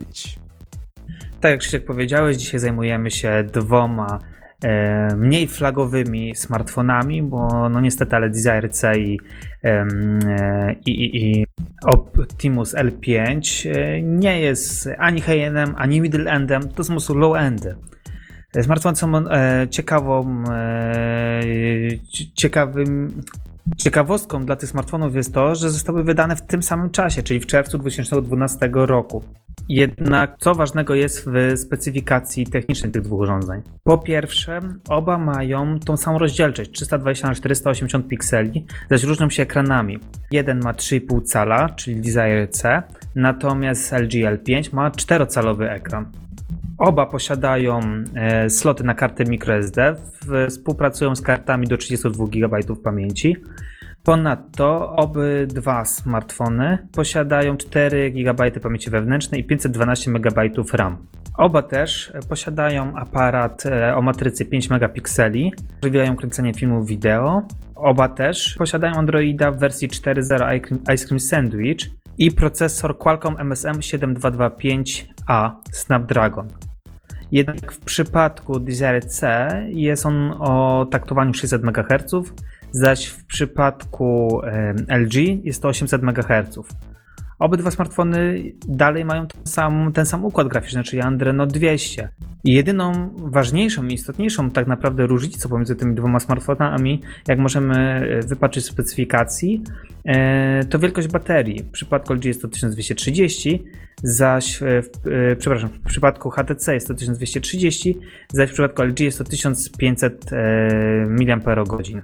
Tak jak Krzysiek powiedziałeś, dzisiaj zajmujemy się dwoma mniej flagowymi smartfonami, bo no niestety, ale Desire C i, e, i, i, i Optimus L5 e, nie jest ani high-endem, ani middle-endem, to są low-endy. Smartfony są e, ciekawą, e, ci- ciekawym, ciekawostką dla tych smartfonów jest to, że zostały wydane w tym samym czasie, czyli w czerwcu 2012 roku. Jednak co ważnego jest w specyfikacji technicznej tych dwóch urządzeń? Po pierwsze, oba mają tą samą rozdzielczość 320 na 480 pikseli, zaś różnią się ekranami. Jeden ma 3,5 cala, czyli Desire C, natomiast LG L5 ma 4-calowy ekran. Oba posiadają e, sloty na kartę microSD, w- współpracują z kartami do 32 GB pamięci. Ponadto obydwa smartfony posiadają 4 GB pamięci wewnętrznej i 512 MB RAM. Oba też posiadają aparat e, o matrycy 5 megapikseli, umożliwiają kręcenie filmów wideo. Oba też posiadają Androida w wersji 4.0 Ice Cream- Ice Cream Sandwich i procesor Qualcomm MSM 7225A Snapdragon. Jednak w przypadku Desire C jest on o taktowaniu 600 MHz, zaś w przypadku LG jest to 800 MHz. Obydwa smartfony dalej mają ten sam, ten sam układ graficzny, czyli Adreno 200. I jedyną ważniejszą i istotniejszą tak naprawdę różnicą pomiędzy tymi dwoma smartfonami, jak możemy e, wypatrzyć w specyfikacji, e, to wielkość baterii. W przypadku LG jest to 1230, zaś e, w, przepraszam, w przypadku HTC jest to 1230, zaś w przypadku LG jest to 1500 e, mAh.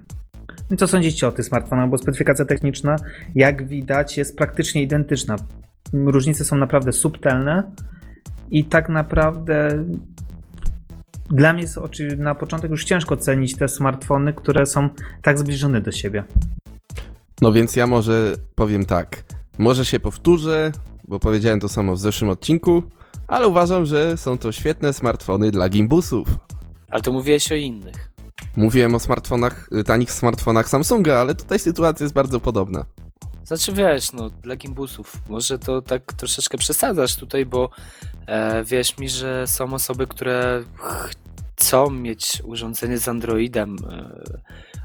I co sądzicie o tych smartfonach? Bo specyfikacja techniczna, jak widać, jest praktycznie identyczna. Różnice są naprawdę subtelne i tak naprawdę dla mnie jest oczy- na początek już ciężko ocenić te smartfony, które są tak zbliżone do siebie. No więc ja może powiem tak. Może się powtórzę, bo powiedziałem to samo w zeszłym odcinku, ale uważam, że są to świetne smartfony dla gimbusów. Ale to mówiłeś o innych. Mówiłem o smartfonach, y, tanich smartfonach Samsunga, ale tutaj sytuacja jest bardzo podobna. Znaczy wiesz, no dla gimbusów. Może to tak troszeczkę przesadzasz tutaj, bo e, mi, że są osoby, które chcą mieć urządzenie z Androidem, e,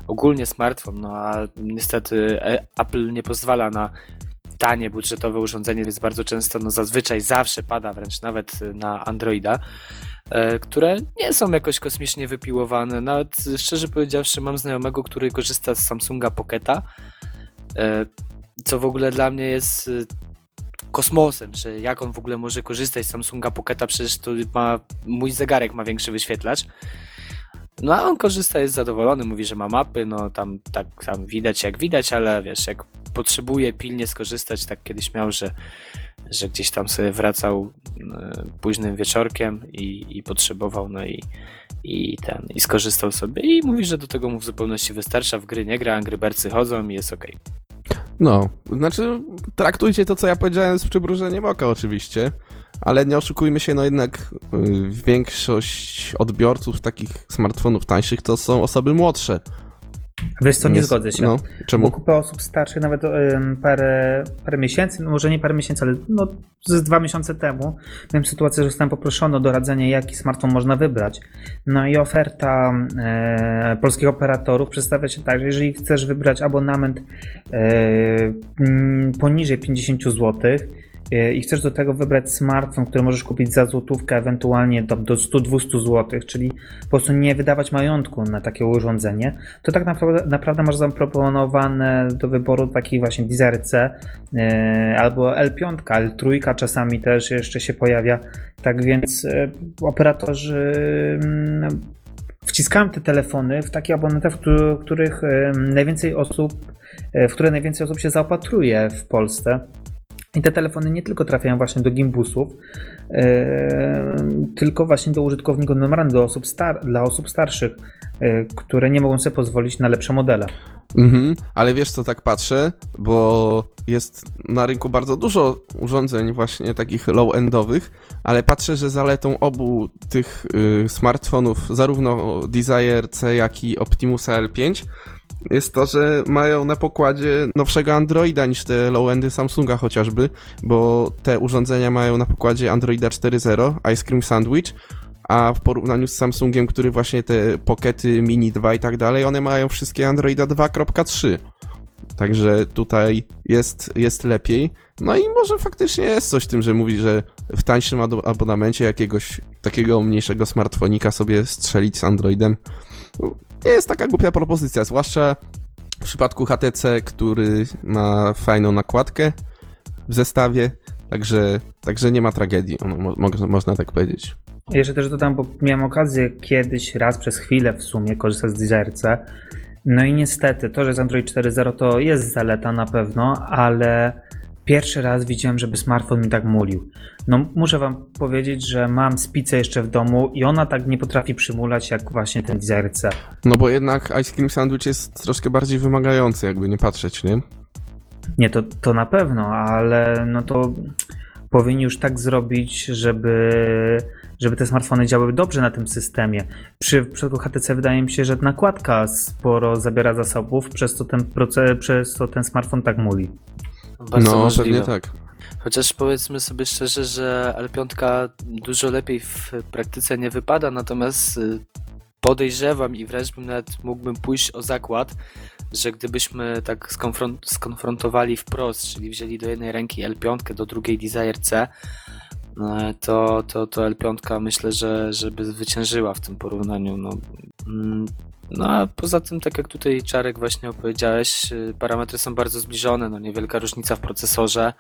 ogólnie smartfon, no a niestety e, Apple nie pozwala na tanie, budżetowe urządzenie, więc bardzo często, no zazwyczaj zawsze pada wręcz nawet na Androida, które nie są jakoś kosmicznie wypiłowane. Nawet szczerze powiedziawszy, mam znajomego, który korzysta z Samsunga Pocketa, e, co w ogóle dla mnie jest y, kosmosem, że jak on w ogóle może korzystać z Samsunga Pocketa, przecież to ma, mój zegarek ma większy wyświetlacz. No a on korzysta, jest zadowolony, mówi, że ma mapy, no tam tak tam widać jak widać, ale wiesz, jak potrzebuje pilnie skorzystać, tak kiedyś miał, że, że gdzieś tam sobie wracał y, późnym wieczorkiem i, i potrzebował, no i, i ten, i skorzystał sobie i mówi, że do tego mu w zupełności wystarcza, w gry nie gra, Angry Birdsy chodzą i jest okej. No, znaczy traktujcie to, co ja powiedziałem z przybrużeniem oka oczywiście, ale nie oszukujmy się, no jednak y, większość odbiorców takich smartfonów tańszych to są osoby młodsze. Wiesz co, nie, Nie- zgodzę się. No, Bo czemu? kupę osób starszych nawet em, parę, parę miesięcy, no może nie parę miesięcy, ale no z dwa miesiące temu miałem sytuację, że zostałem poproszony o doradzenie, jaki smartfon można wybrać. No i oferta e, polskich operatorów przedstawia się tak, że jeżeli chcesz wybrać abonament mm, poniżej 50 zł, e, i chcesz do tego wybrać smartfon, który możesz kupić za złotówkę, ewentualnie do, do 100-200 zł, czyli po prostu nie wydawać majątku na takie urządzenie, to tak naprawdę, naprawdę masz zaproponowane do wyboru taki właśnie Desire C e, albo L5, L3 czasami też jeszcze się pojawia. Tak więc e, operatorzy w wciskałem te telefony w takie abonamenty, w któ- których e, najwięcej osób, e, w które najwięcej osób się zaopatruje w Polsce. I te telefony nie tylko trafiają właśnie do gimbusów, e, tylko właśnie do użytkowników normalnych, do osób star- dla osób starszych, e, które nie mogą sobie pozwolić na lepsze modele. Mhm, ale wiesz co, tak patrzę, bo jest na rynku bardzo dużo urządzeń właśnie takich low-endowych, ale patrzę, że zaletą obu tych y, smartfonów, zarówno Desire C, jak i Optimusa L5, jest to, że mają na pokładzie nowszego Androida niż te low-endy Samsunga chociażby, bo te urządzenia mają na pokładzie Androida 4.0, Ice Cream Sandwich, a w porównaniu z Samsungiem, który właśnie te Pockety Mini 2 i tak dalej, one mają wszystkie Androida 2.3. Także tutaj jest, jest lepiej. No i może faktycznie jest coś w tym, że mówi, że w tańszym abonamencie jakiegoś takiego mniejszego smartfonika sobie strzelić z Androidem. Nie jest taka głupia propozycja, zwłaszcza w przypadku HTC, który ma fajną nakładkę w zestawie, także, także nie ma tragedii, mo- mo- można tak powiedzieć. Jeszcze też dodam, bo miałem okazję kiedyś raz przez chwilę w sumie korzystać z Desire C. No i niestety, to, że z Android 4.0 to jest zaleta na pewno, ale pierwszy raz widziałem, żeby smartfon mi tak mulił. No muszę wam powiedzieć, że mam spicę jeszcze w domu i ona tak nie potrafi przymulać jak właśnie ten C. No bo jednak Ice Cream Sandwich jest troszkę bardziej wymagający, jakby nie patrzeć, nie? Nie, to, to na pewno, ale no to powinni już tak zrobić, żeby, żeby te smartfony działały dobrze na tym systemie. Przy w przypadku HTC wydaje mi się, że nakładka sporo zabiera zasobów, przez to ten, proces, przez to ten smartfon tak muli. Bardzo no, możliwe. pewnie tak. Chociaż powiedzmy sobie szczerze, że L5 dużo lepiej w praktyce nie wypada, natomiast y, podejrzewam i wręcz bym nawet mógłbym pójść o zakład, że gdybyśmy tak skonfront- skonfrontowali wprost, czyli wzięli do jednej ręki L5, do drugiej Desire C, e, to, to, to L5 myślę, że żeby zwyciężyła w tym porównaniu. No, Mm, no a poza tym, tak jak tutaj Czarek właśnie opowiedziałeś, y, parametry są bardzo zbliżone, no niewielka różnica w procesorze.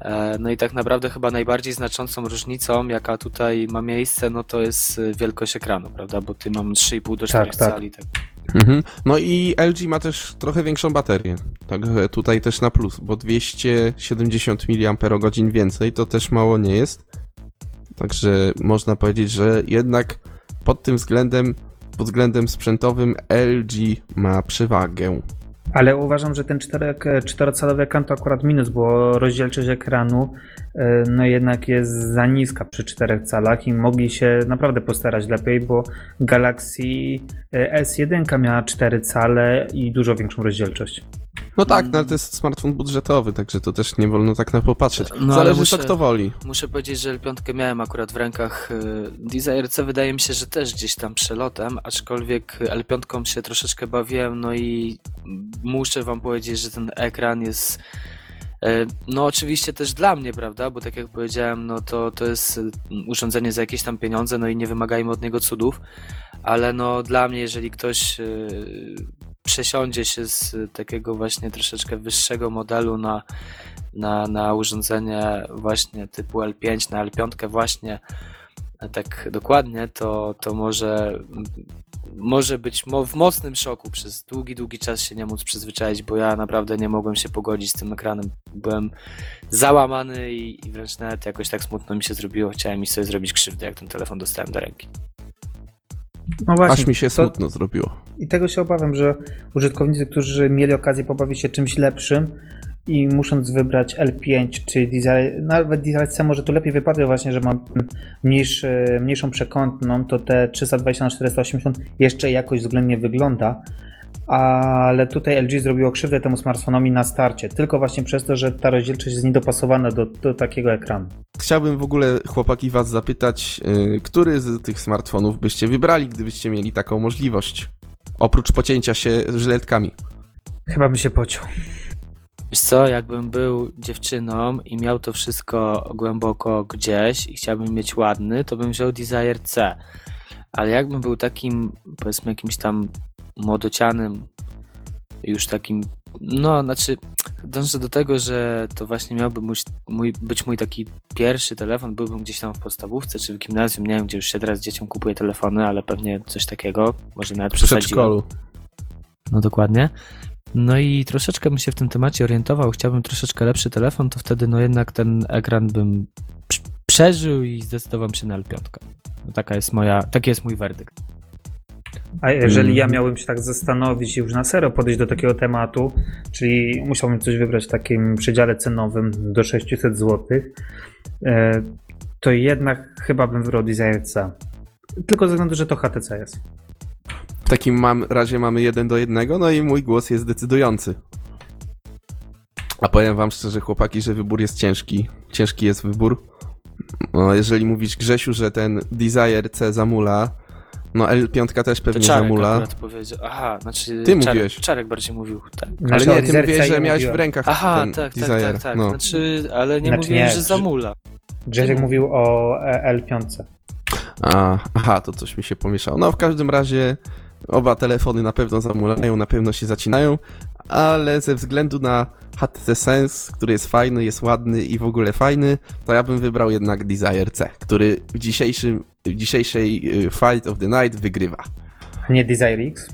E, No i tak naprawdę chyba najbardziej znaczącą różnicą, jaka tutaj ma miejsce, no to jest y, wielkość ekranu, prawda? Bo ty mam 3,5 do 4 Tak, tak. cali. Tak. Mhm. No i LG ma też trochę większą baterię. Także tutaj też na plus, bo 270 mAh więcej to też mało nie jest. Także można powiedzieć, że jednak pod tym względem, pod względem sprzętowym LG ma przewagę. Ale uważam, że ten czterocalowy ekran to akurat minus, bo rozdzielczość ekranu e, no jednak jest za niska przy 4 calach i mogli się naprawdę postarać lepiej, bo Galaxy e, S1 miała 4 cale i dużo większą rozdzielczość. No tak, no ale to jest smartfon budżetowy, także to też nie wolno tak na popatrzeć. No, ale Zależy muszę- co kto woli. Muszę powiedzieć, że L5 miałem akurat w rękach. y, Desire C wydaje mi się, że też gdzieś tam przelotem, aczkolwiek L5 się troszeczkę bawiłem, no i muszę wam powiedzieć, że ten ekran jest e, no oczywiście też dla mnie, prawda, bo tak jak powiedziałem, no to, to jest y, urządzenie za jakieś tam pieniądze, no i nie wymagajmy od niego cudów, ale no dla mnie, jeżeli ktoś y, przesiądzie się z takiego właśnie troszeczkę wyższego modelu na na, na urządzenie właśnie typu L5, na L5 właśnie tak dokładnie, to, to może, może być mo- w mocnym szoku przez długi, długi czas się nie móc przyzwyczaić, bo ja naprawdę nie mogłem się pogodzić z tym ekranem. Byłem załamany i, i wręcz nawet jakoś tak smutno mi się zrobiło. Chciałem mi sobie zrobić krzywdę, jak ten telefon dostałem do ręki. No właśnie, Aż mi się to- smutno zrobiło. I tego się obawiam, że użytkownicy, którzy mieli okazję pobawić się czymś lepszym i musząc wybrać L5 czy Desire, nawet Desire C może tu lepiej wypadło właśnie, że mam mniejszy, mniejszą przekątną, to te 320 na 480 jeszcze jakoś względnie wygląda, ale tutaj LG zrobiło krzywdę temu smartfonowi na starcie, tylko właśnie przez to, że ta rozdzielczość jest niedopasowana do, do takiego ekranu. Chciałbym w ogóle, chłopaki, was zapytać, yy, który z tych smartfonów byście wybrali, gdybyście mieli taką możliwość? Oprócz pocięcia się żyletkami. Chyba by się pociął. Wiesz co, jakbym był dziewczyną i miał to wszystko głęboko gdzieś i chciałbym mieć ładny, to bym wziął Desire C. Ale jakbym był takim, powiedzmy, jakimś tam młodocianym, już takim, no, znaczy, dążę do tego, że to właśnie miałby mój, mój, być mój taki pierwszy telefon. Byłbym gdzieś tam w podstawówce czy w gimnazjum, nie wiem, gdzie już się teraz dzieciom kupuje telefony, ale pewnie coś takiego, może nawet przesadziłem. No dokładnie. No i troszeczkę bym się w tym temacie orientował. Chciałbym troszeczkę lepszy telefon, to wtedy no jednak ten ekran bym prz- przeżył i zdecydowałem się na L5. No taka jest moja, taki jest mój werdykt. A jeżeli ja Mhm. miałbym się tak zastanowić i już na serio podejść do takiego tematu, czyli musiałbym coś wybrać w takim przedziale cenowym do 600 zł, e, to jednak chyba bym wybrał Desire C. Tylko ze względu, że to HTC jest. W takim mam, razie mamy jeden do jednego, no i mój głos jest decydujący. A powiem wam szczerze, chłopaki, że wybór jest ciężki. Ciężki jest wybór. No, jeżeli mówisz Grzesiu, że ten Desire C zamula, no L5 też To pewnie Czarek zamula. powiedział. Aha, znaczy Ty Czarek, mówiłeś. Czarek bardziej mówił, tak. Ale Znaczy, nie, ty mówiłeś, że miałeś w mówiłem. rękach Aha, ten tak, tak, Desire. tak, tak. No. Znaczy, ale nie Znaczy mówiłem, nie, że że- zamula. Grzesiek mówił o e, L5. A, aha, to coś mi się pomieszało. No w każdym razie oba telefony na pewno zamulają, na pewno się zacinają, ale ze względu na HTC Sense, który jest fajny, jest ładny i w ogóle fajny, to ja bym wybrał jednak Desire C, który w, dzisiejszym, w dzisiejszej y, Fight of the Night wygrywa. A nie Desire X.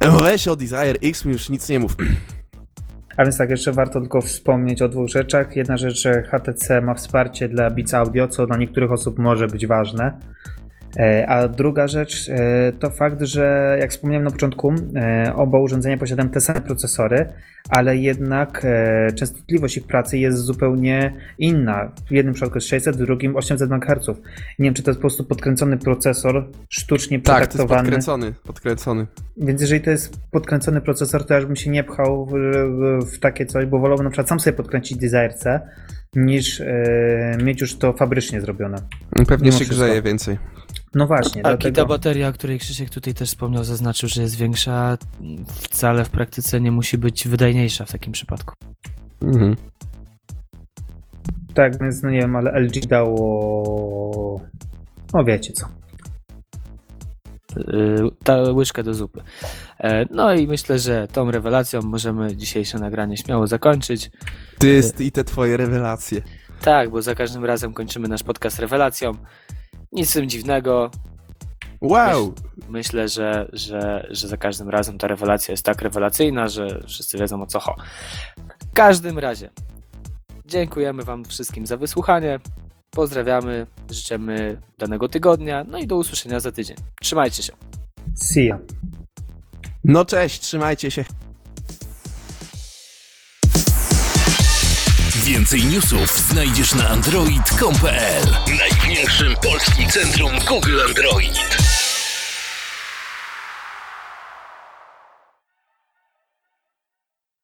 No Weź o Desire X mi już nic nie mów. A więc tak, jeszcze warto tylko wspomnieć o dwóch rzeczach. Jedna rzecz, że HTC ma wsparcie dla Beats Audio, co dla niektórych osób może być ważne. E, A druga rzecz e, to fakt, że jak wspomniałem na początku, e, oba urządzenia posiadają te same procesory, ale jednak częstotliwość ich pracy jest zupełnie inna. W jednym przypadku jest 600, w drugim 800 MHz. Nie wiem, czy to jest po prostu podkręcony procesor, sztucznie Tak, to jest podkręcony, podkręcony. Więc jeżeli to jest podkręcony procesor, to ja już bym się nie pchał w, takie coś, bo wolałbym na przykład sam sobie podkręcić Desire C, niż e, mieć już to fabrycznie zrobione. Pewnie Mimo się wszystko. grzeje więcej. No właśnie, Tak, i ta dlatego... bateria, o której Krzysiek tutaj też wspomniał, zaznaczył, że jest większa, wcale w praktyce nie musi być wydajniejsza w takim przypadku. Mhm. Tak, więc no nie wiem, ale LG dało... O wiecie co. Yy, ta łyżkę do zupy. E, No i myślę, że tą rewelacją możemy dzisiejsze nagranie śmiało zakończyć. Ty i te twoje rewelacje. Tak, bo za każdym razem kończymy nasz podcast rewelacją. Nic w tym dziwnego. Wow! Myślę, że, że, że za każdym razem ta rewelacja jest tak rewelacyjna, że wszyscy wiedzą o co cho. W każdym razie dziękujemy Wam wszystkim za wysłuchanie. Pozdrawiamy, życzymy danego tygodnia, no i do usłyszenia za tydzień. Trzymajcie się. See ya. No cześć, trzymajcie się. Więcej newsów znajdziesz na android.com.pl Największym polskim centrum Google Android.